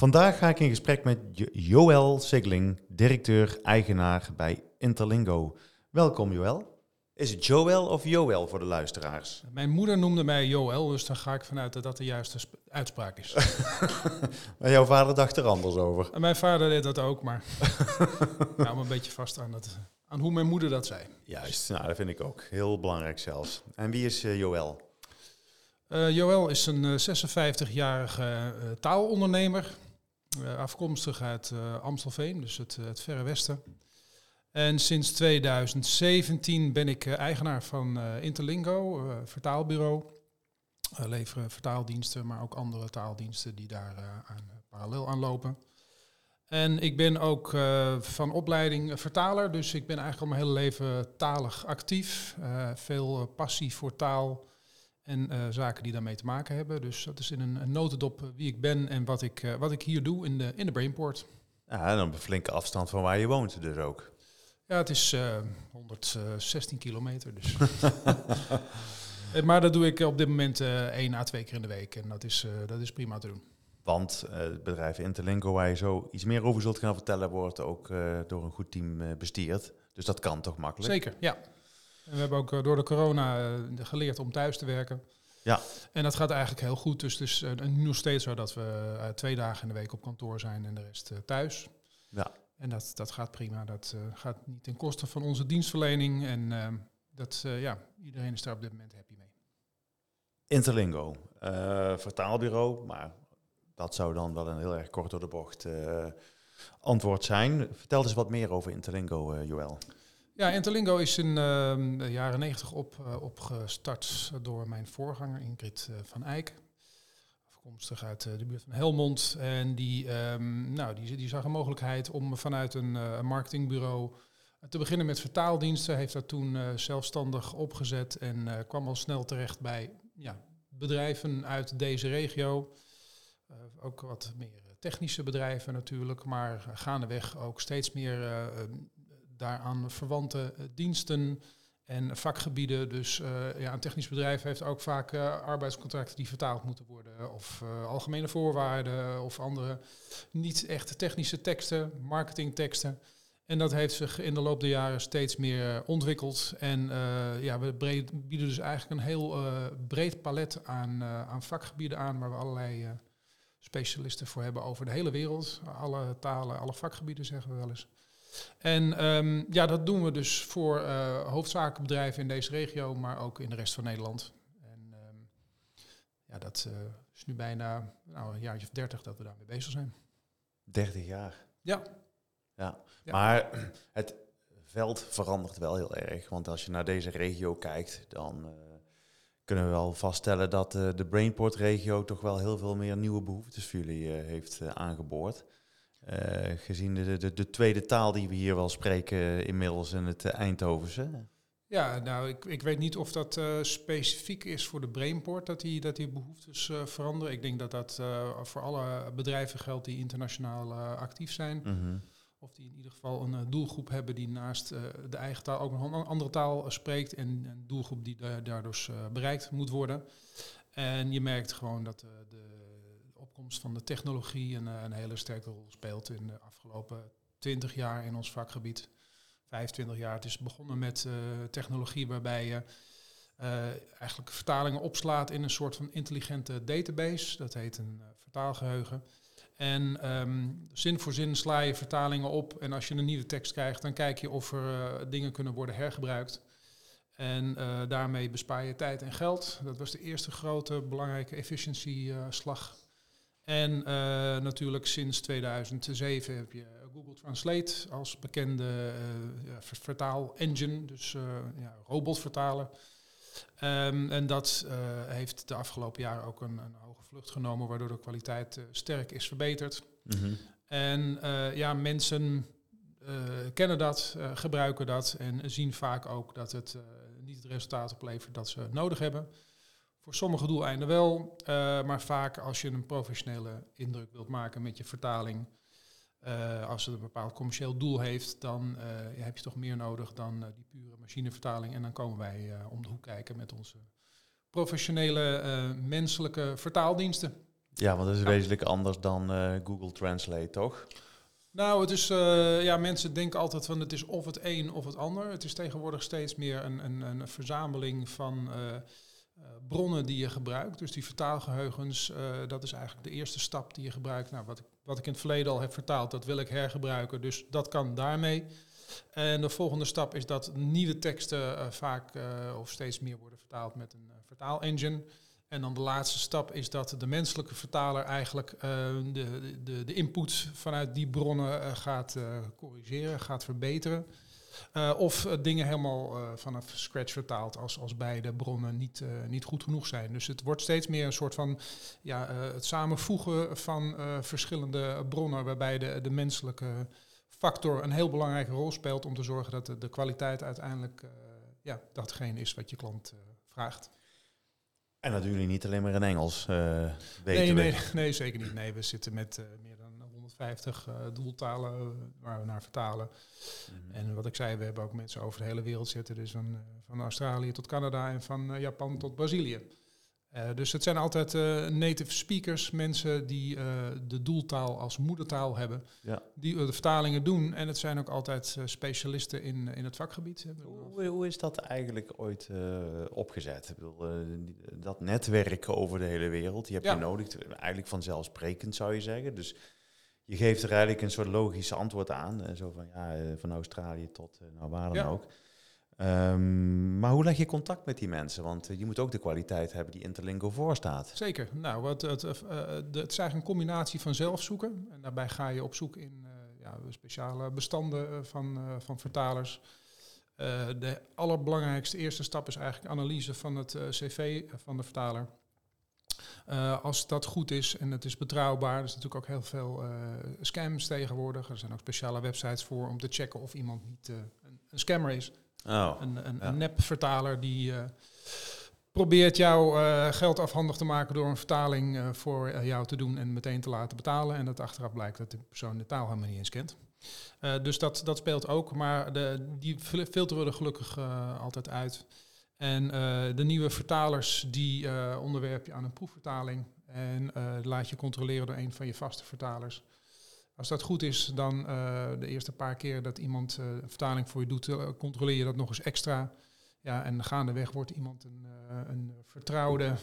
Vandaag ga ik in gesprek met Jo- Joël Sigling, directeur-eigenaar bij Interlingo. Welkom Joël. Is het Joël of Joël voor de luisteraars? Mijn moeder noemde mij Joël, dus dan ga ik vanuit dat dat de juiste sp- uitspraak is. Maar jouw vader dacht er anders over. en mijn vader deed dat ook, maar ik hou me een beetje vast aan, dat, aan hoe mijn moeder dat zei. Juist, nou, dat vind ik ook. Heel belangrijk zelfs. En wie is eh, Joël? Eh Joël is een eh, 56-jarige eh, taalondernemer, afkomstig uit eh, Amstelveen, dus het, eh, het verre westen. En sinds 2017 ben ik eh, eigenaar van eh, Interlingo, eh, vertaalbureau. Leveren vertaaldiensten, maar ook andere taaldiensten die daar eh, aan, parallel aan lopen. En ik ben ook eh, van opleiding eh, vertaler, dus ik ben eigenlijk al mijn hele leven talig actief. Eh, veel eh, passie voor taal en eh, zaken die daarmee te maken hebben. Dus dat is in een, een notendop eh, wie ik ben en wat ik, eh, wat ik hier doe in de, in de Brainport. Ja, en op een flinke afstand van waar je woont dus ook. Ja, het is eh, 116 kilometer. Dus. Maar dat doe ik op dit moment één à twee keer in de week. En dat is, dat is prima te doen. Want het bedrijf Interlingo, waar je zo iets meer over zult gaan vertellen, wordt ook door een goed team bestuurd. Dus dat kan toch makkelijk? Zeker, ja. En we hebben ook eh, door de corona eh, geleerd om thuis te werken. Ja. En dat gaat eigenlijk heel goed. Dus het is eh, nu nog steeds zo dat we twee dagen in de week op kantoor zijn en de rest thuis. Ja. En dat, dat gaat prima. Dat gaat niet ten koste van onze dienstverlening. En eh, dat, ja, iedereen is daar op dit moment happy mee. Interlingo, eh, vertaalbureau, maar dat zou dan wel een heel erg kort door de bocht antwoord zijn. Vertel eens wat meer over Interlingo, eh, Joël. Ja, Interlingo is in ehm, de jaren negentig op, eh, opgestart door mijn voorganger Ingrid eh, van Eyck. Afkomstig uit eh, de buurt van Helmond. En die, ehm, nou, die, die zag een mogelijkheid om vanuit een eh, marketingbureau te beginnen met vertaaldiensten. Heeft dat toen eh, zelfstandig opgezet en eh, kwam al snel terecht bij ja, bedrijven uit deze regio. Eh, ook wat meer technische bedrijven natuurlijk, maar gaandeweg ook steeds meer eh, eh, daaraan verwante eh, diensten en vakgebieden. Dus eh, ja, een technisch bedrijf heeft ook vaak eh, arbeidscontracten die vertaald moeten worden. Of algemene voorwaarden of andere niet echt technische teksten, marketingteksten. En dat heeft zich in de loop der jaren steeds meer ontwikkeld. En ja, we bieden dus eigenlijk een heel breed palet aan, aan vakgebieden aan, waar we allerlei specialisten voor hebben over de hele wereld. Alle talen, alle vakgebieden zeggen we wel eens. En ehm, ja, dat doen we dus voor eh hoofdzakelijk bedrijven in deze regio, maar ook in de rest van Nederland. En ehm, ja, dat eh, is nu bijna nou, een jaartje of dertig dat we daarmee bezig zijn. 30 jaar. Ja. Ja. Ja. Maar het veld verandert wel heel erg. Want als je naar deze regio kijkt, dan eh, kunnen we wel vaststellen dat de Brainport-regio toch wel heel veel meer nieuwe behoeftes voor jullie heeft aangeboord. Eh, gezien de, de, de tweede taal die we hier wel spreken inmiddels in het eh, Eindhovense. Ja, nou, ik, ik weet niet of dat eh, specifiek is voor de Brainport, dat die, dat die behoeftes eh, veranderen. Ik denk dat dat voor alle bedrijven geldt die internationaal actief zijn. Mhm. Of die in ieder geval een doelgroep hebben die naast de eigen taal ook nog een andere taal spreekt. En een doelgroep die da- daardoor bereikt moet worden. En je merkt gewoon dat de opkomst van de technologie een, eh, een hele sterke rol speelt in de afgelopen 20 jaar in ons vakgebied. 25 jaar. Het is begonnen met eh, technologie waarbij je eh, eigenlijk vertalingen opslaat in een soort van intelligente database. Dat heet een eh, vertaalgeheugen. En ehm, zin voor zin sla je vertalingen op. En als je een nieuwe tekst krijgt, dan kijk je of er dingen kunnen worden hergebruikt. En daarmee bespaar je tijd en geld. Dat was de eerste grote belangrijke efficiëntieslag. En eh, natuurlijk sinds 2007 heb je Google Translate als bekende eh, ja, ver- vertaal-engine, dus eh, ja, robotvertalen. Ehm, en dat uh, heeft de afgelopen jaren ook een, een, hoge vlucht genomen, waardoor de kwaliteit uh, sterk is verbeterd. Mhm. En uh, ja, mensen kennen dat, gebruiken dat en zien vaak ook dat het niet het resultaat oplevert dat ze nodig hebben. Voor sommige doeleinden wel, maar vaak als je een professionele indruk wilt maken met je vertaling, uh, als het een bepaald commercieel doel heeft, dan uh, heb je toch meer nodig dan die pure machinevertaling. En dan komen wij om de hoek kijken met onze professionele menselijke vertaaldiensten. Ja, want dat is wezenlijk anders dan Google Translate, toch? Nou, het is, ja, mensen denken altijd van het is of het een of het ander. Het is tegenwoordig steeds meer een, een, een verzameling van bronnen die je gebruikt. Dus die vertaalgeheugens, dat is eigenlijk de eerste stap die je gebruikt. Nou, wat ik wat ik in het verleden al heb vertaald, dat wil ik hergebruiken. Dus dat kan daarmee. En de volgende stap is dat nieuwe teksten uh, vaak of steeds meer worden vertaald met een vertaalengine. En dan de laatste stap is dat de menselijke vertaler eigenlijk de, de, de input vanuit die bronnen gaat corrigeren, gaat verbeteren. Uh, of uh, dingen helemaal uh, vanaf scratch vertaald als, als beide bronnen niet, niet goed genoeg zijn. Dus het wordt steeds meer een soort van ja, het samenvoegen van verschillende bronnen, waarbij de, de menselijke factor een heel belangrijke rol speelt om te zorgen dat de, de kwaliteit uiteindelijk ja, datgene is wat je klant vraagt. En jullie niet alleen maar in Engels, weten nee, nee, nee, zeker niet. Nee, we zitten met meer 150 uh, doeltalen eh, waar we naar vertalen. Mhm. En wat ik zei, we hebben ook mensen over de hele wereld zitten. Dus van, uh, van Australië tot Canada en van Japan tot Brazilië. dus het zijn altijd native speakers, mensen die de doeltaal als moedertaal hebben, ja. die de vertalingen doen. En het zijn ook altijd specialisten in, in het vakgebied. Hoe, hoe is dat eigenlijk ooit opgezet? Ik bedoel, dat netwerk over de hele wereld, die heb ja. je nodig. Eigenlijk vanzelfsprekend zou je zeggen. Dus je geeft er eigenlijk een soort logische antwoord aan. Uh, zo van ja, uh, van Australië tot uh, nou, waar dan ja. ook. Um, maar hoe leg je contact met die mensen? Want je moet ook de kwaliteit hebben die Interlingo voorstaat. Zeker. Nou, wat, het, de, het is eigenlijk een combinatie van zelfzoeken. En daarbij ga je op zoek in ja, speciale bestanden van, van vertalers. de allerbelangrijkste eerste stap is eigenlijk analyse van het cv van de vertaler. Uh, als dat goed is en het is betrouwbaar, er is natuurlijk ook heel veel uh, scams tegenwoordig. Er zijn ook speciale websites voor om te checken of iemand niet uh, een, een, scammer is. Oh, een, een, ja. een nep-vertaler die probeert jou geld afhandig te maken door een vertaling voor jou te doen en meteen te laten betalen. En dat achteraf blijkt dat de persoon de taal helemaal niet eens kent. dus dat, dat speelt ook, maar de, die filteren we er gelukkig altijd uit. En uh, de nieuwe vertalers, die uh, onderwerp je aan een proefvertaling en uh, laat je controleren door een van je vaste vertalers. Als dat goed is, dan de eerste paar keer dat iemand een vertaling voor je doet, controleer je dat nog eens extra. Ja, en gaandeweg wordt iemand een, een vertrouwde,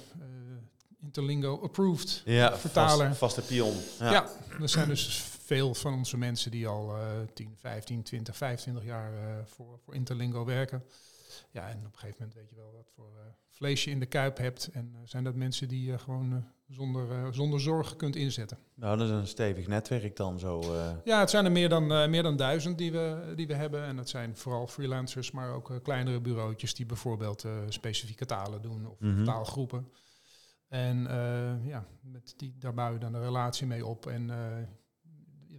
Interlingo-approved ja, vertaler. Vast, vaste pion. Ja. ja, er zijn dus veel van onze mensen die al 10, 15, 20, 25 jaar voor, voor Interlingo werken. Ja, en op een gegeven moment weet je wel wat voor uh, vlees je in de kuip hebt. En uh, zijn dat mensen die je gewoon zonder, zonder zorg kunt inzetten. Nou, dat is een stevig netwerk dan zo. Ja, het zijn er meer dan, meer dan duizend die we, die we hebben. En dat zijn vooral freelancers, maar ook kleinere bureautjes die bijvoorbeeld specifieke talen doen of Mhm. taalgroepen. En ja, met die, daar bouw je dan een relatie mee op. En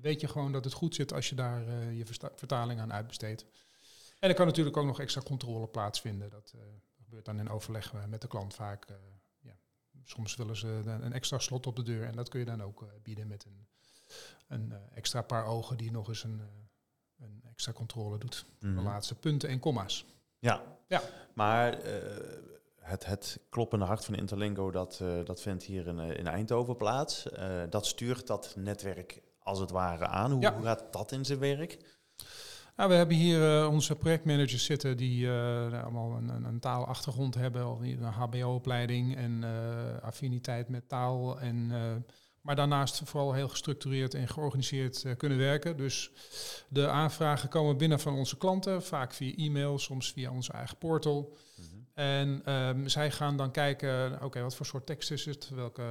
weet je gewoon dat het goed zit als je daar je vertaling aan uitbesteedt. En er kan natuurlijk ook nog extra controle plaatsvinden. Dat uh, gebeurt dan in overleg uh, met de klant vaak. Uh, ja. Soms willen ze een extra slot op de deur en dat kun je dan ook bieden met een, een extra paar ogen die nog eens een, een extra controle doet. Mhm. De laatste punten en komma's. Ja, Ja. maar het, het kloppende hart van Interlingo, dat, dat vindt hier in, in Eindhoven plaats. dat stuurt dat netwerk als het ware aan. Hoe, Ja. hoe gaat dat in zijn werk? Nou, we hebben hier uh, onze projectmanagers zitten die uh, allemaal een, een, een, taalachtergrond hebben, of een HBO-opleiding en uh, affiniteit met taal. En, maar daarnaast vooral heel gestructureerd en georganiseerd kunnen werken. Dus de aanvragen komen binnen van onze klanten, vaak via e-mail, soms via onze eigen portal. Mhm. En um, zij gaan dan kijken, oké, okay, wat voor soort tekst is het? Welke,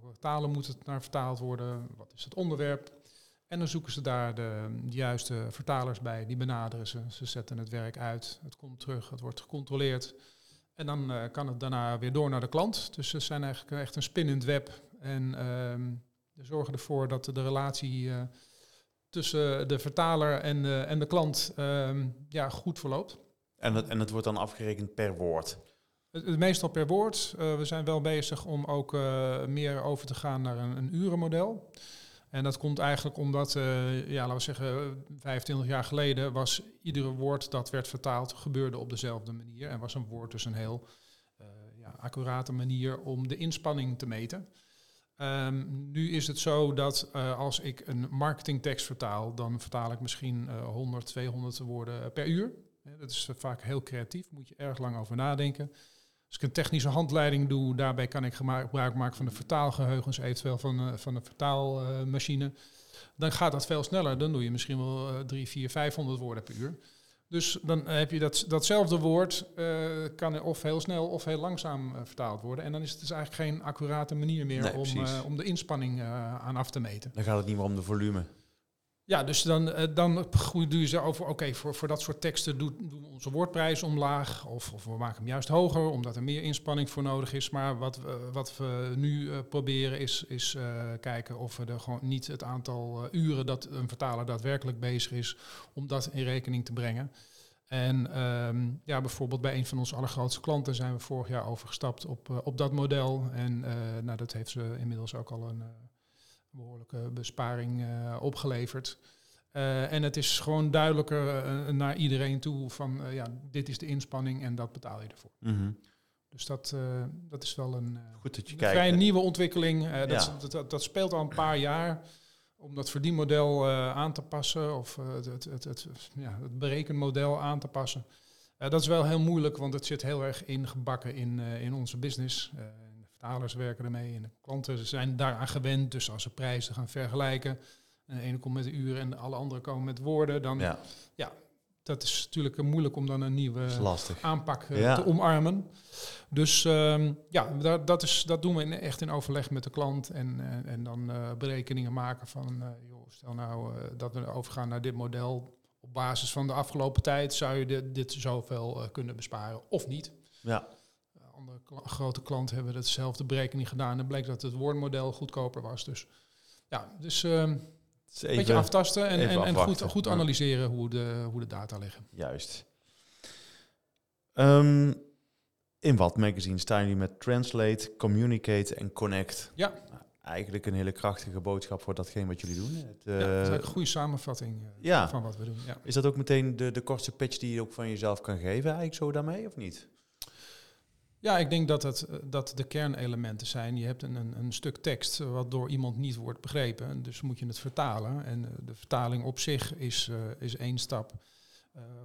welke talen moet het naar vertaald worden? Wat is het onderwerp? En dan zoeken ze daar de, de, juiste vertalers bij, die benaderen ze. Ze zetten het werk uit, het komt terug, het wordt gecontroleerd. En dan eh, kan het daarna weer door naar de klant. Dus ze zijn eigenlijk echt een spin in het web. En we zorgen ervoor dat de relatie eh, tussen de vertaler en de, en de klant ehm, ja, goed verloopt. En het, en het wordt dan afgerekend per woord. Meestal per woord. Eh, we zijn wel bezig om ook meer over te gaan naar een, een urenmodel. En dat komt eigenlijk omdat, eh, ja, laten we zeggen, 25 jaar geleden was iedere woord dat werd vertaald, gebeurde op dezelfde manier. En was een woord dus een heel eh, ja, accurate manier om de inspanning te meten. Ehm, nu is het zo dat eh, als ik een marketingtekst vertaal, dan vertaal ik misschien eh 100, 200 woorden per uur. Dat is vaak heel creatief, moet je erg lang over nadenken. Als ik een technische handleiding doe, daarbij kan ik gebruik maken van de vertaalgeheugens, eventueel van, eh, van een vertaalmachine. dan gaat dat veel sneller. Dan doe je misschien wel eh 3, 4, 500 woorden per uur. Dus dan heb je dat, datzelfde woord, eh, kan of heel snel of heel langzaam vertaald worden. En dan is het dus eigenlijk geen accurate manier meer Nee, om, om de inspanning aan af te meten. Dan gaat het niet meer om de volume. Ja, dus dan, eh, dan doe je ze over, oké, voor, voor dat soort teksten doen, we onze woordprijs omlaag. Of, of we maken hem juist hoger, omdat er meer inspanning voor nodig is. Maar wat, we- wat we nu eh, proberen is, is eh, kijken of we er gewoon niet het aantal uren dat een vertaler daadwerkelijk bezig is, om dat in rekening te brengen. En ehm, ja, bijvoorbeeld bij een van onze allergrootste klanten zijn we vorig jaar overgestapt op, op dat model. En nou, dat heeft ze inmiddels ook al een eh, behoorlijke besparing eh, opgeleverd. Eh, en het is gewoon duidelijker eh, naar iedereen toe van ja, dit is de inspanning en dat betaal je ervoor. Mhm. Dus dat, dat is wel een, Goed dat je een kijkt. vrij nieuwe ontwikkeling. Dat, Ja. dat, dat, dat speelt al een paar jaar om dat verdienmodel aan te passen of het, het, het, het, ja, het berekenmodel aan te passen. Dat is wel heel moeilijk, want het zit heel erg ingebakken in, in onze business. Vertalers werken ermee en de klanten zijn daaraan gewend. Dus als ze prijzen gaan vergelijken, en de ene komt met de uren en de alle andere komen met woorden, dan Ja, dat is natuurlijk moeilijk om dan een nieuwe aanpak eh, Ja. te omarmen. Dus ehm, ja, dat, dat, is, dat doen we in, echt in overleg met de klant. En, en, en dan eh, berekeningen maken van, eh, joh, stel nou dat we overgaan naar dit model. Op basis van de afgelopen tijd zou je dit, dit zoveel kunnen besparen of niet. Ja, kla- grote klanten hebben hetzelfde berekening gedaan en bleek dat het woordmodel goedkoper was. Dus ja, dus ehm, is een beetje aftasten en, en, en goed, goed analyseren hoe de, hoe de data liggen. juist. Ehm, in wat magazine staan jullie met Translate, Communicate en Connect? Ja. Nou, eigenlijk een hele krachtige boodschap voor datgene wat jullie doen. Het, ja, dat is eh, eigenlijk een goede samenvatting eh, ja. van wat we doen. Ja. Is dat ook meteen de, de kortste pitch die je ook van jezelf kan geven, eigenlijk zo daarmee, of niet? Ja, ik denk dat het eh, dat de kernelementen zijn. Je hebt een, een, een stuk tekst wat door iemand niet wordt begrepen. Dus moet je het vertalen. En eh, de vertaling op zich is, eh, is één stap.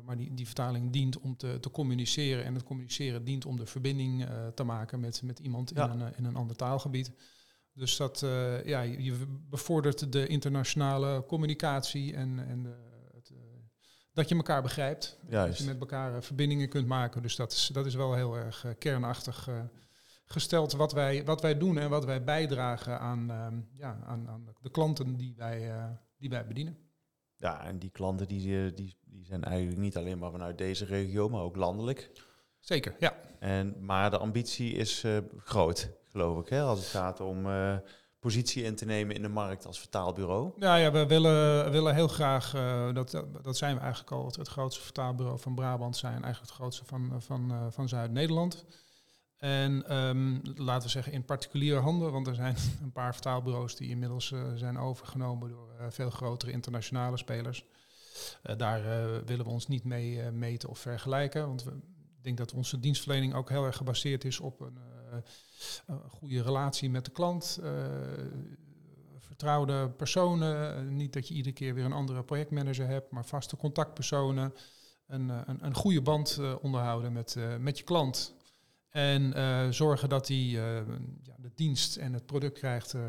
Maar die, die vertaling dient om te, te communiceren. En het communiceren dient om de verbinding te maken met, met iemand Ja. in, een, in een ander taalgebied. Dus dat, ja, je bevordert de internationale communicatie en, en de, dat je elkaar begrijpt. Dat je met elkaar eh, verbindingen kunt maken. Dus dat is, dat is wel heel erg eh, kernachtig eh, gesteld wat wij, wat wij doen en wat wij bijdragen aan, ehm, ja, aan, aan de klanten die wij, die wij bedienen. Ja, en die klanten die, die, die zijn eigenlijk niet alleen maar vanuit deze regio, maar ook landelijk. Zeker, ja. En, maar de ambitie is groot, geloof ik, hè, als het gaat om positie in te nemen in de markt als vertaalbureau. Nou ja, we willen, willen heel graag, eh, dat, dat zijn we eigenlijk al, het, grootste vertaalbureau van Brabant zijn, eigenlijk het grootste van, van, eh, van Zuid-Nederland. En ehm, laten we zeggen in particuliere handen, want er zijn een paar vertaalbureaus die inmiddels eh, zijn overgenomen door eh, veel grotere internationale spelers. Eh, daar eh, willen we ons niet mee eh, meten of vergelijken, want we, ik denk dat onze dienstverlening ook heel erg gebaseerd is op een, eh, een goede relatie met de klant. eh, vertrouwde personen. eh, niet dat je iedere keer weer een andere projectmanager hebt, maar vaste contactpersonen. Een, eh, een, een goede band eh, onderhouden met, eh, met je klant. En eh, zorgen dat hij eh, ja, de dienst en het product krijgt eh,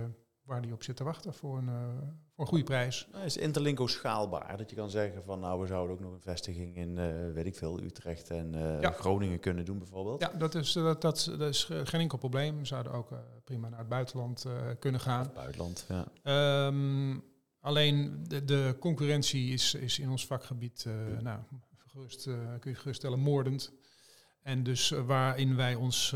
waar hij op zit te wachten voor een, eh, voor een goede prijs. Nou, is Interlinko schaalbaar? Dat je kan zeggen van nou, we zouden ook nog een vestiging in, eh, weet ik veel, Utrecht en eh, Ja. Groningen kunnen doen bijvoorbeeld. Ja, dat is, dat, dat, dat is geen enkel probleem. We zouden ook eh, prima naar het buitenland kunnen gaan. Buitenland, ja. Ehm, alleen de, de concurrentie is, is in ons vakgebied, nou, gerust, kun je geruststellen, moordend. En dus waarin wij ons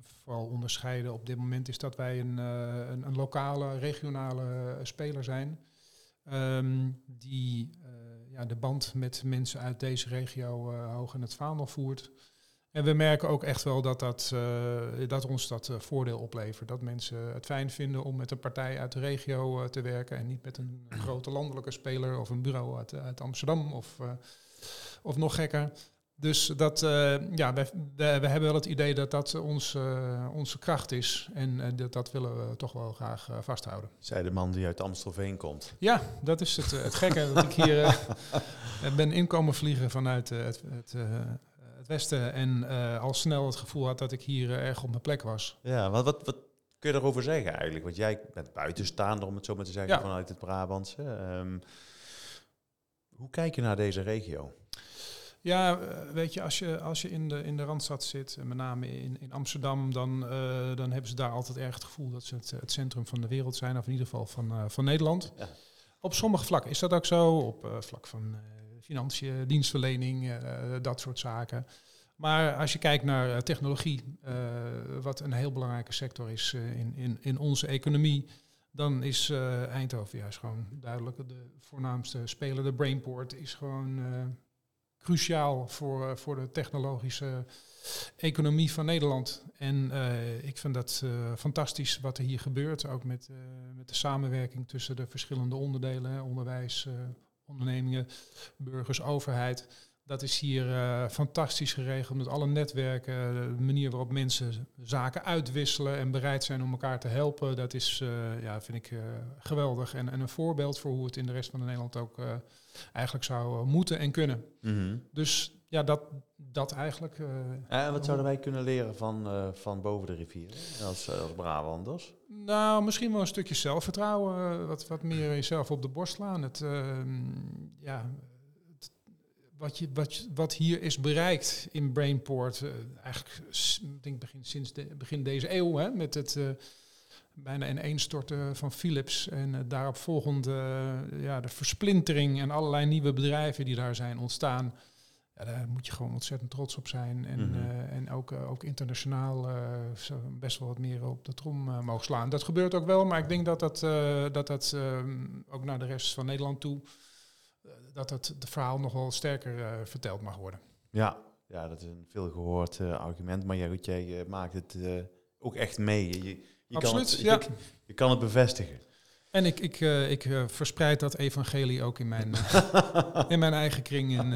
vooral onderscheiden op dit moment is dat wij een, een, een, lokale, regionale speler zijn. Ehm, die ja, de band met mensen uit deze regio hoog in het vaandel voert. En we merken ook echt wel dat, dat, dat ons dat voordeel oplevert. Dat mensen het fijn vinden om met een partij uit de regio te werken en niet met een grote landelijke speler of een bureau uit, uit Amsterdam of, of nog gekker. Dus dat, ja, we, we, hebben wel het idee dat dat ons, onze kracht is. En dat, dat willen we toch wel graag vasthouden. Zij de man die uit Amstelveen komt. Ja, dat is het, het gekke. dat ik hier ben inkomen vliegen vanuit het, het Westen en al snel het gevoel had dat ik hier erg op mijn plek was. Ja, wat, wat, wat kun je erover zeggen eigenlijk? Want jij bent buitenstaander, om het zo maar te zeggen, vanuit het Brabantse. Um, hoe kijk je naar deze regio? Ja, eh, weet je, als je, als je in, de, in de Randstad zit, met name in, in Amsterdam, dan, uh, dan hebben ze daar altijd erg het gevoel dat ze het, het centrum van de wereld zijn, of in ieder geval van, uh, van Nederland. Ja. Op sommige vlakken is dat ook zo, op vlak van financiën, dienstverlening, dat soort zaken. Maar als je kijkt naar eh, technologie, wat een heel belangrijke sector is in, in, in onze economie, dan is Eindhoven juist gewoon duidelijk de voornaamste speler. De Brainport is gewoon cruciaal voor, voor de technologische economie van Nederland. En ik vind dat fantastisch wat er hier gebeurt, ook met, met de samenwerking tussen de verschillende onderdelen, onderwijs, ondernemingen, burgers, overheid. Dat is hier uh, fantastisch geregeld met alle netwerken. De manier waarop mensen zaken uitwisselen en bereid zijn om elkaar te helpen. Dat is, uh, ja, vind ik uh, geweldig. En, en, een voorbeeld voor hoe het in de rest van Nederland ook eigenlijk zou moeten en kunnen. Mm -hmm. Dus ja, dat, dat eigenlijk. En wat zouden wij kunnen leren van, van boven de rivier als, eh, als Brabanders? Nou, misschien wel een stukje zelfvertrouwen. wat, wat meer jezelf op de borst slaan. Het, ehm, ja, wat, je, wat, wat hier is bereikt in Brainport, eigenlijk denk begin, sinds de, begin deze eeuw, hè, met het bijna ineenstorten van Philips en daarop volgend ja, de versplintering en allerlei nieuwe bedrijven die daar zijn ontstaan daar moet je gewoon ontzettend trots op zijn. En, mm en ook, uh, ook internationaal uh, best wel wat meer op de trom mogen slaan. Dat gebeurt ook wel, maar ik denk dat dat, dat, dat ehm, ook naar de rest van Nederland toe, dat het de verhaal nog wel sterker verteld mag worden. Ja, ja, dat is een veel gehoord argument. Maar ja, goed, jij maakt het ook echt mee. Je, je, Absoluut, kan het, ja. je, je kan het bevestigen. En ik, ik, ik verspreid dat evangelie ook in mijn, in mijn eigen kring in,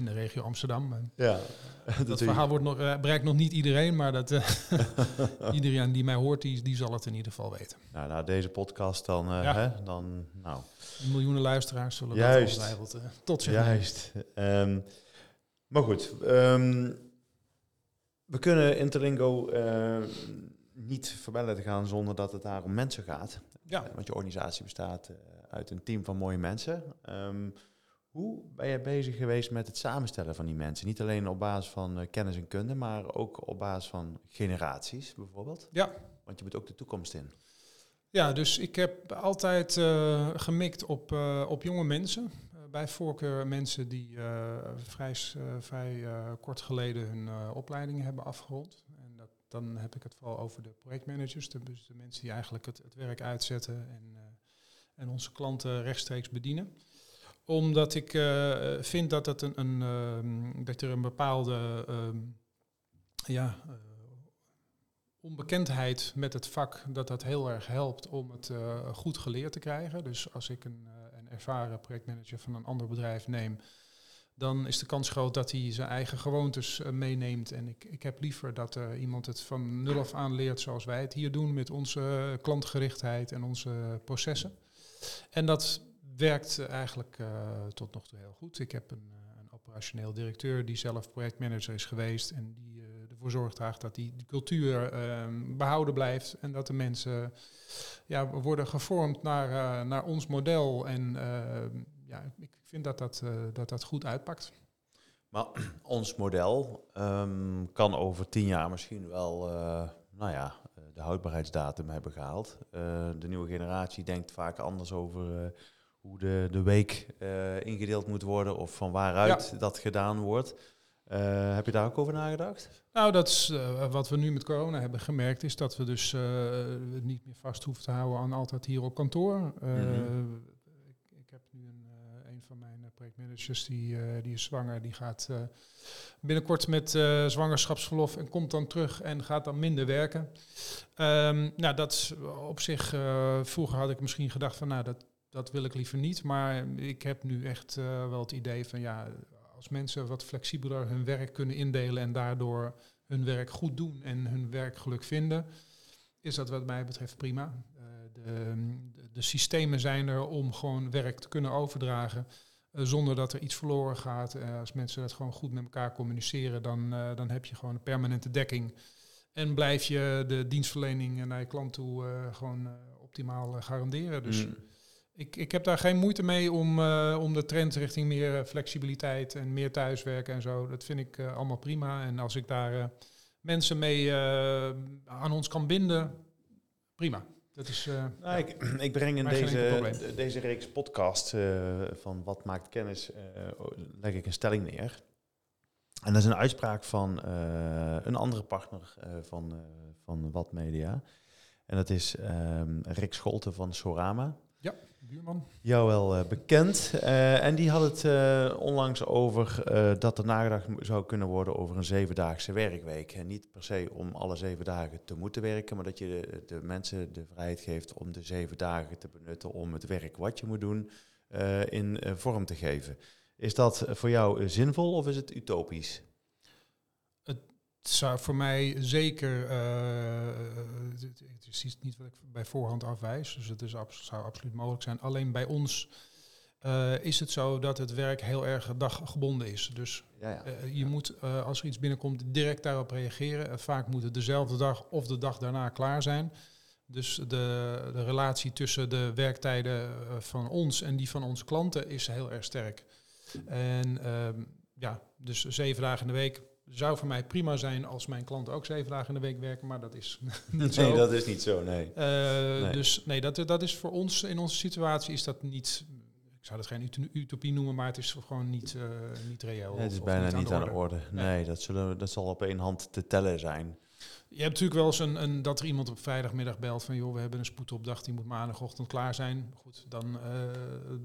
in de regio Amsterdam. Ja, dat, dat verhaal wordt nog, bereikt nog niet iedereen, maar dat, iedereen die mij hoort, die, die zal het in ieder geval weten. Nou, na deze podcast dan, ja. hè, dan nou. Miljoenen luisteraars zullen Juist. dat ongetwijfeld tot zich Juist. Um, maar goed, um, we kunnen Interlingo niet voorbij laten gaan zonder dat het daar om mensen gaat. Ja. Want je organisatie bestaat uit een team van mooie mensen. Um, hoe ben je bezig geweest met het samenstellen van die mensen? Niet alleen op basis van uh, kennis en kunde, maar ook op basis van generaties bijvoorbeeld. Ja. Want je moet ook de toekomst in. Ja, dus ik heb altijd uh, gemikt op, op jonge mensen. bij voorkeur mensen die vrij, vrij kort geleden hun opleiding hebben afgerond dan heb ik het vooral over de projectmanagers, de, dus de mensen die eigenlijk het, het werk uitzetten en, en onze klanten rechtstreeks bedienen. Omdat ik uh, vind dat, het een, een uh, dat er een bepaalde um, ja, uh, onbekendheid met het vak, dat dat heel erg helpt om het goed geleerd te krijgen. Dus als ik een, een ervaren projectmanager van een ander bedrijf neem, dan is de kans groot dat hij zijn eigen gewoontes meeneemt. En ik, ik heb liever dat iemand het van nul af aan leert zoals wij het hier doen met onze klantgerichtheid en onze processen. En dat werkt eigenlijk uh, tot nog toe heel goed. Ik heb een, een, operationeel directeur die zelf projectmanager is geweest en die ervoor zorgt dat die, cultuur ehm, behouden blijft en dat de mensen ja, worden gevormd naar, naar ons model. En ja, ik vind dat dat, dat dat goed uitpakt. Maar ons model um, kan over tien jaar misschien wel, nou ja, eh, de houdbaarheidsdatum hebben gehaald. De nieuwe generatie denkt vaak anders over hoe de, de week ingedeeld moet worden of van waaruit ja. dat gedaan wordt. Uh, heb je daar ook over nagedacht? Nou, dat is uh, wat we nu met corona hebben gemerkt, is dat we dus niet meer vast hoeven te houden aan altijd hier op kantoor. Mm -hmm. ik, ik, heb nu een, een van mijn projectmanagers, die, die is zwanger, die gaat binnenkort met zwangerschapsverlof en komt dan terug en gaat dan minder werken. Um, nou, dat op zich, vroeger had ik misschien gedacht van, nou, dat, dat wil ik liever niet, maar ik heb nu echt wel het idee van, ja als mensen wat flexibeler hun werk kunnen indelen en daardoor hun werk goed doen en hun werkgeluk vinden, is dat wat mij betreft prima. Uh, de, de, systemen zijn er om gewoon werk te kunnen overdragen uh, zonder dat er iets verloren gaat. Als mensen dat gewoon goed met elkaar communiceren, dan, dan heb je gewoon een permanente dekking. En blijf je de dienstverlening naar je klant toe gewoon optimaal garanderen. Dus mm ik, ik heb daar geen moeite mee om, uh, om de trend richting meer eh, flexibiliteit en meer thuiswerken en zo. Dat vind ik uh, allemaal prima. En als ik daar uh, mensen mee aan ons kan binden, prima. Dat is, nou, ik, ik breng in deze, deze reeks podcast van Wat maakt kennis, leg ik een stelling neer. En dat is een uitspraak van een andere partner van, van Wat Media. En dat is um, Rick Scholten van Sorama. Ja buurman. Jou wel uh, bekend. Uh, en die had het uh, onlangs over dat er nagedacht zou kunnen worden over een zevendaagse werkweek. En niet per se om alle zeven dagen te moeten werken, maar dat je de, de mensen de vrijheid geeft om de zeven dagen te benutten om het werk wat je moet doen in vorm te geven. Is dat voor jou zinvol of is het utopisch? Het zou voor mij zeker, het is niet wat ik bij voorhand afwijs, dus het is zou absoluut mogelijk zijn. Alleen bij ons uh, is het zo dat het werk heel erg daggebonden is. Dus ja, ja. Uh, je moet, uh, als er iets binnenkomt, direct daarop reageren. vaak moet het dezelfde dag of de dag daarna klaar zijn. Dus de, de relatie tussen de werktijden van ons en die van onze klanten is heel erg sterk. En ehm, ja, dus zeven dagen in de week zou voor mij prima zijn als mijn klanten ook zeven dagen in de week werken, maar dat is niet zo. Nee, dat is niet zo, nee. Uh, Dus nee, dat, dat is voor ons, in onze situatie is dat niet, ik zou dat geen utopie noemen, maar het is gewoon niet, uh, niet reëel. het is bijna niet aan de orde. Nee, dat, zullen, dat zal op één hand te tellen zijn. Je hebt natuurlijk wel eens een, een, dat er iemand op vrijdagmiddag belt van joh, we hebben een spoedopdracht, die moet maandagochtend klaar zijn. Goed, dan, uh,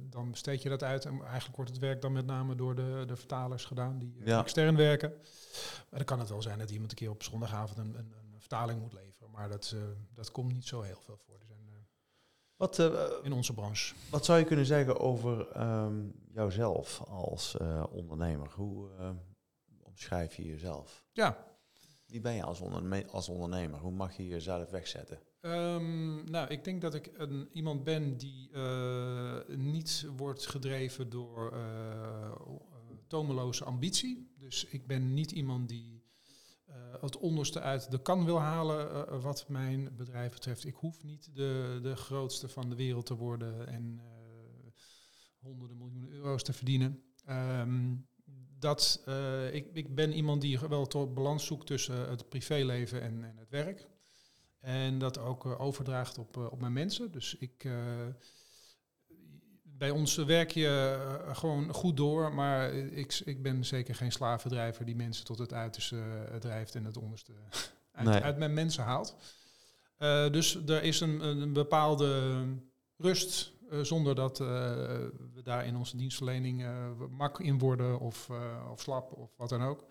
dan besteed je dat uit. En eigenlijk wordt het werk dan met name door de, de vertalers gedaan die ja. extern werken. Maar dan kan het wel zijn dat iemand een keer op zondagavond een, een, een vertaling moet leveren. Maar dat, uh, dat komt niet zo heel veel voor. Er zijn, uh, wat, in onze branche. Wat zou je kunnen zeggen over um, jouzelf als ondernemer? Hoe omschrijf je jezelf? Ja, wie ben je als, als ondernemer? Hoe mag je jezelf wegzetten? Um, nou, ik denk dat ik een, iemand ben die uh, niet wordt gedreven door uh, tomeloze ambitie. Dus ik ben niet iemand die het onderste uit de kan wil halen wat mijn bedrijf betreft. Ik hoef niet de, de grootste van de wereld te worden en honderden miljoenen euro's te verdienen. Um, dat uh, ik, ik ben iemand die wel tot balans zoekt tussen het privéleven en, en het werk. En dat ook uh, overdraagt op, uh, op mijn mensen. Dus ik, bij ons werk je gewoon goed door, maar ik, ik ben zeker geen slavendrijver die mensen tot het uiterste drijft en het onderste uit, nee. uit mijn mensen haalt. dus er is een, een bepaalde rust zonder dat uh, we daar in onze dienstverlening uh, mak in worden of, of slap of wat dan ook.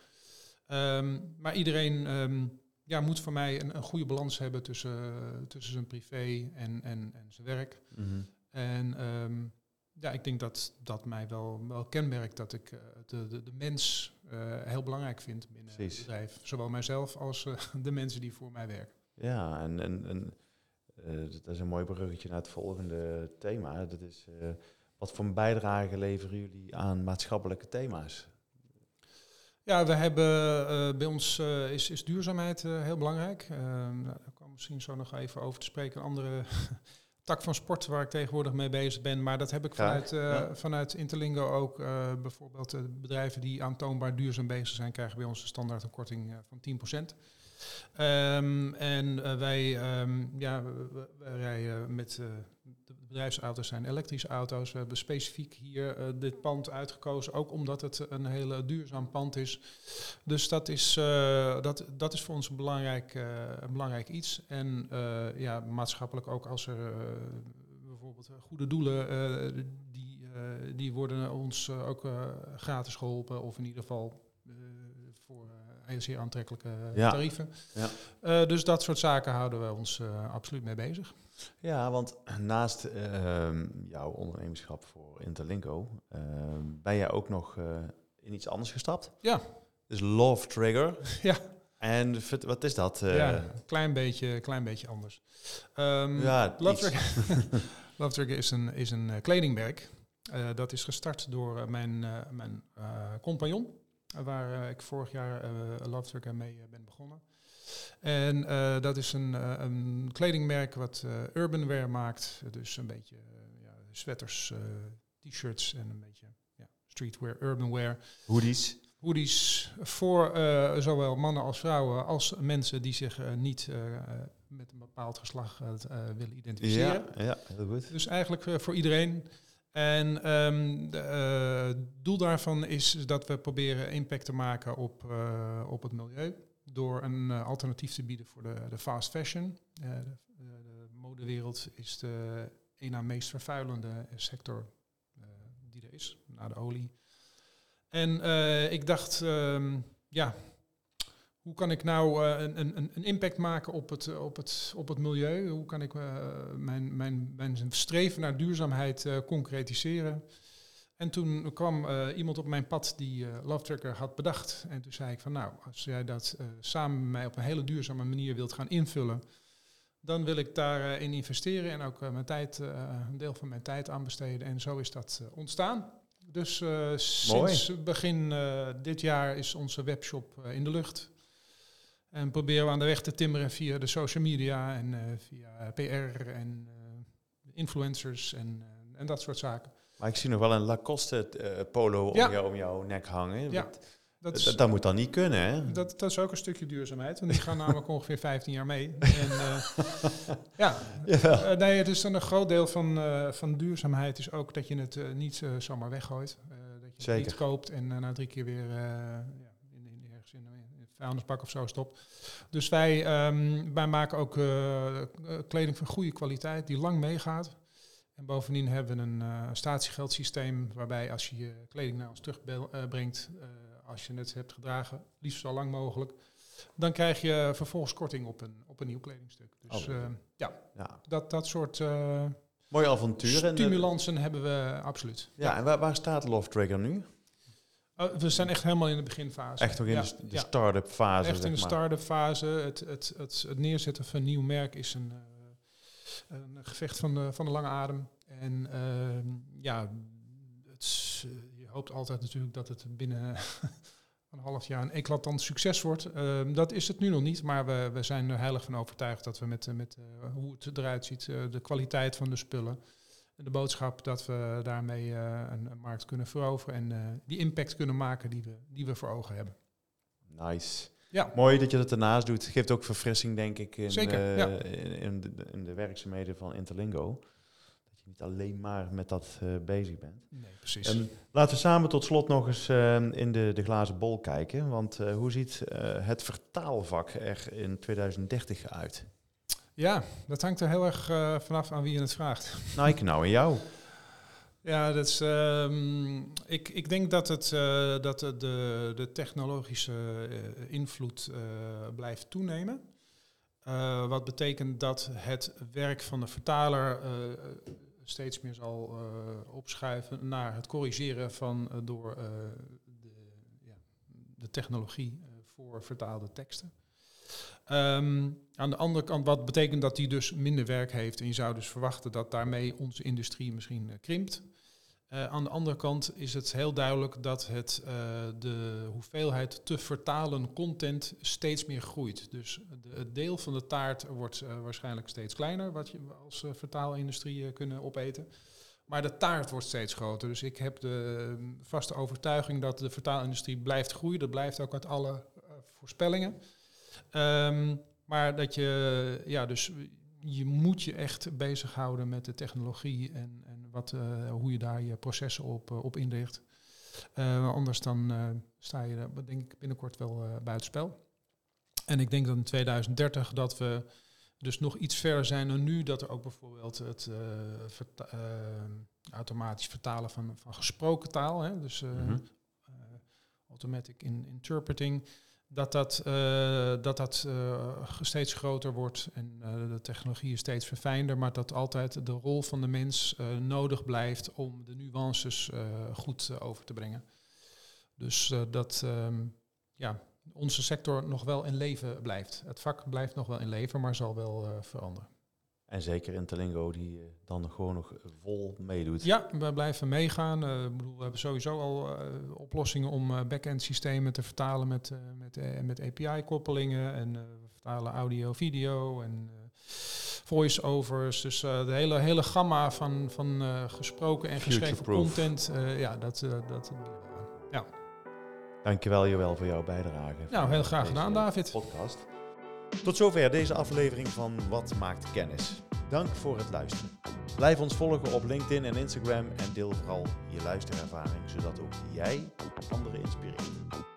Um, maar iedereen um, ja, moet voor mij een, een, goede balans hebben tussen, tussen zijn privé en, en, en zijn werk. Mm -hmm. En um, ja, ik denk dat dat mij wel, wel kenmerkt dat ik de, de, de mens heel belangrijk vind binnen Precies. het bedrijf. Zowel mijzelf als de mensen die voor mij werken. Ja, en, en, en uh, dat is een mooi bruggetje naar het volgende thema. Dat is, uh, wat voor een bijdrage leveren jullie aan maatschappelijke thema's? Ja, we hebben uh, bij ons is, is duurzaamheid heel belangrijk. Nou, daar kwam misschien zo nog even over te spreken. Een andere tak van sport waar ik tegenwoordig mee bezig ben. Maar dat heb ik vanuit, ja. vanuit Interlingo ook. bijvoorbeeld bedrijven die aantoonbaar duurzaam bezig zijn, krijgen bij ons een standaard een korting van 10%. Um, en uh, wij, um, ja, wij rijden met uh, de bedrijfsauto's zijn elektrische auto's. We hebben specifiek hier uh, dit pand uitgekozen, ook omdat het een hele duurzaam pand is. Dus dat is, dat, dat is voor ons een belangrijk, belangrijk iets. En ja, maatschappelijk ook als er bijvoorbeeld goede doelen, die, die worden ons ook gratis geholpen. Of in ieder geval voor zeer aantrekkelijke ja. tarieven. Ja. dus dat soort zaken houden we ons absoluut mee bezig. Ja, want naast uh, jouw ondernemerschap voor Interlinko, uh, ben jij ook nog in iets anders gestapt? Ja. Dus Love Trigger. Ja. En wat is dat? Uh? Ja, een klein beetje, klein beetje anders. Um, ja, Love Trigger, Love Trigger is een, is een kledingmerk. dat is gestart door mijn, mijn compagnon, waar ik vorig jaar Love Trigger mee ben begonnen. En dat is een, een kledingmerk wat urban wear maakt. Dus een beetje ja, sweaters, t-shirts en een beetje ja, streetwear, urban wear. Hoodies. Hoodies voor zowel mannen als vrouwen als mensen die zich niet met een bepaald geslacht willen identificeren. Ja, ja, heel goed. Dus eigenlijk voor iedereen. En het doel daarvan is dat we proberen impact te maken op, op het milieu door een uh, alternatief te bieden voor de, de fast fashion. De, de, modewereld is de een na meest vervuilende sector die er is, na de olie. En ik dacht, um, ja, hoe kan ik nou een, een, een, impact maken op het, op het, op het milieu? Hoe kan ik mijn, mijn, mijn streven naar duurzaamheid concretiseren? En toen kwam uh, iemand op mijn pad die uh, Love Tracker had bedacht. En toen zei ik van nou, als jij dat uh, samen met mij op een hele duurzame manier wilt gaan invullen, dan wil ik daarin in investeren en ook mijn tijd, een deel van mijn tijd aan besteden. En zo is dat ontstaan. Dus sinds begin dit jaar is onze webshop in de lucht. En proberen we aan de weg te timmeren via de social media en via PR en influencers en, en dat soort zaken. Maar ik zie nog wel een Lacoste polo om, jou, om jouw nek hangen. Ja. Dat, is, dat, moet dan niet kunnen, hè? Dat, dat is ook een stukje duurzaamheid. Want die gaan namelijk ongeveer 15 jaar mee. En, ja, ja. Nee, dus dan een groot deel van, van duurzaamheid is ook dat je het niet zomaar weggooit. dat je Zeker. het niet koopt en na drie keer weer ja, in, een vuilnisbak of zo stopt. Dus wij, um, wij maken ook kleding van goede kwaliteit die lang meegaat. En bovendien hebben we een uh, statiegeldsysteem waarbij als je je kleding naar ons terugbrengt, uh, als je het hebt gedragen, liefst zo lang mogelijk, dan krijg je vervolgens korting op een, op een nieuw kledingstuk. Dus oh, uh, ja, ja, Dat, dat soort Mooie avonturen. Stimulansen hebben we absoluut. Ja, ja. en waar, waar, staat Love Trigger nu? We zijn echt helemaal in de beginfase. Echt ook in de, de start-up fase. Echt in de start-up fase. Het, het, het, het, neerzetten van een nieuw merk is een een gevecht van de, van de lange adem. En ehm, ja, het, je hoopt altijd natuurlijk dat het binnen een half jaar een eclatant succes wordt. Ehm, dat is het nu nog niet, maar we, we zijn er heilig van overtuigd dat we met, met uh, hoe het eruit ziet, uh, de kwaliteit van de spullen, de boodschap dat we daarmee uh, een, een, markt kunnen veroveren en die impact kunnen maken die we, die we voor ogen hebben. Nice. Ja. Mooi dat je dat ernaast doet. Geeft ook verfrissing, denk ik, in, Zeker, ja. in, de, in, de, werkzaamheden van Interlingo. Dat je niet alleen maar met dat uh, bezig bent. Nee, precies. En laten we samen tot slot nog eens uh, in de, de glazen bol kijken. Want hoe ziet het vertaalvak er in 2030 uit? Ja, dat hangt er heel erg vanaf aan wie je het vraagt. Nou, ik nou en jou. Ja, dat is, um, ik, ik denk dat, het, uh, dat de, de technologische uh, invloed blijft toenemen. wat betekent dat het werk van de vertaler steeds meer zal opschuiven naar het corrigeren van door de, ja, de technologie voor vertaalde teksten. Um, aan de andere kant, wat betekent dat die dus minder werk heeft. En je zou dus verwachten dat daarmee onze industrie misschien krimpt. Uh, aan de andere kant is het heel duidelijk dat het, uh, de hoeveelheid te vertalen content steeds meer groeit. Dus de, het deel van de taart wordt waarschijnlijk steeds kleiner, wat je als vertaalindustrie kunnen opeten. Maar de taart wordt steeds groter. Dus ik heb de vaste overtuiging dat de vertaalindustrie blijft groeien. Dat blijft ook uit alle voorspellingen. Um, maar dat je, ja, dus je moet je echt bezighouden met de technologie en, en wat, eh, hoe je daar je processen op, uh, op inricht. anders dan sta je denk ik binnenkort wel buitenspel. En ik denk dat in 2030 dat we dus nog iets verder zijn dan nu, dat er ook bijvoorbeeld het automatisch vertalen van, van gesproken taal, hè, dus mm automatic in interpreting, dat dat, uh, dat, dat uh, steeds groter wordt en uh, de technologie is steeds verfijnder, maar dat altijd de rol van de mens nodig blijft om de nuances goed over te brengen. Dus dat um, ja, onze sector nog wel in leven blijft. Het vak blijft nog wel in leven, maar zal wel veranderen. En zeker in Telingo die uh, dan gewoon nog vol meedoet. Ja, we blijven meegaan. Uh, bedoel, we hebben sowieso al uh, oplossingen om back-end systemen te vertalen met, met, met API-koppelingen. En we vertalen audio, video en voice-overs. Dus de hele, hele gamma van, van gesproken en geschreven content. ja, dat, dat ja. Dankjewel Joël voor jouw bijdrage. Nou, heel graag gedaan David. Podcast. Tot zover deze aflevering van Wat maakt kennis. Dank voor het luisteren. Blijf ons volgen op LinkedIn en Instagram en deel vooral je luisterervaring, zodat ook jij anderen inspireert.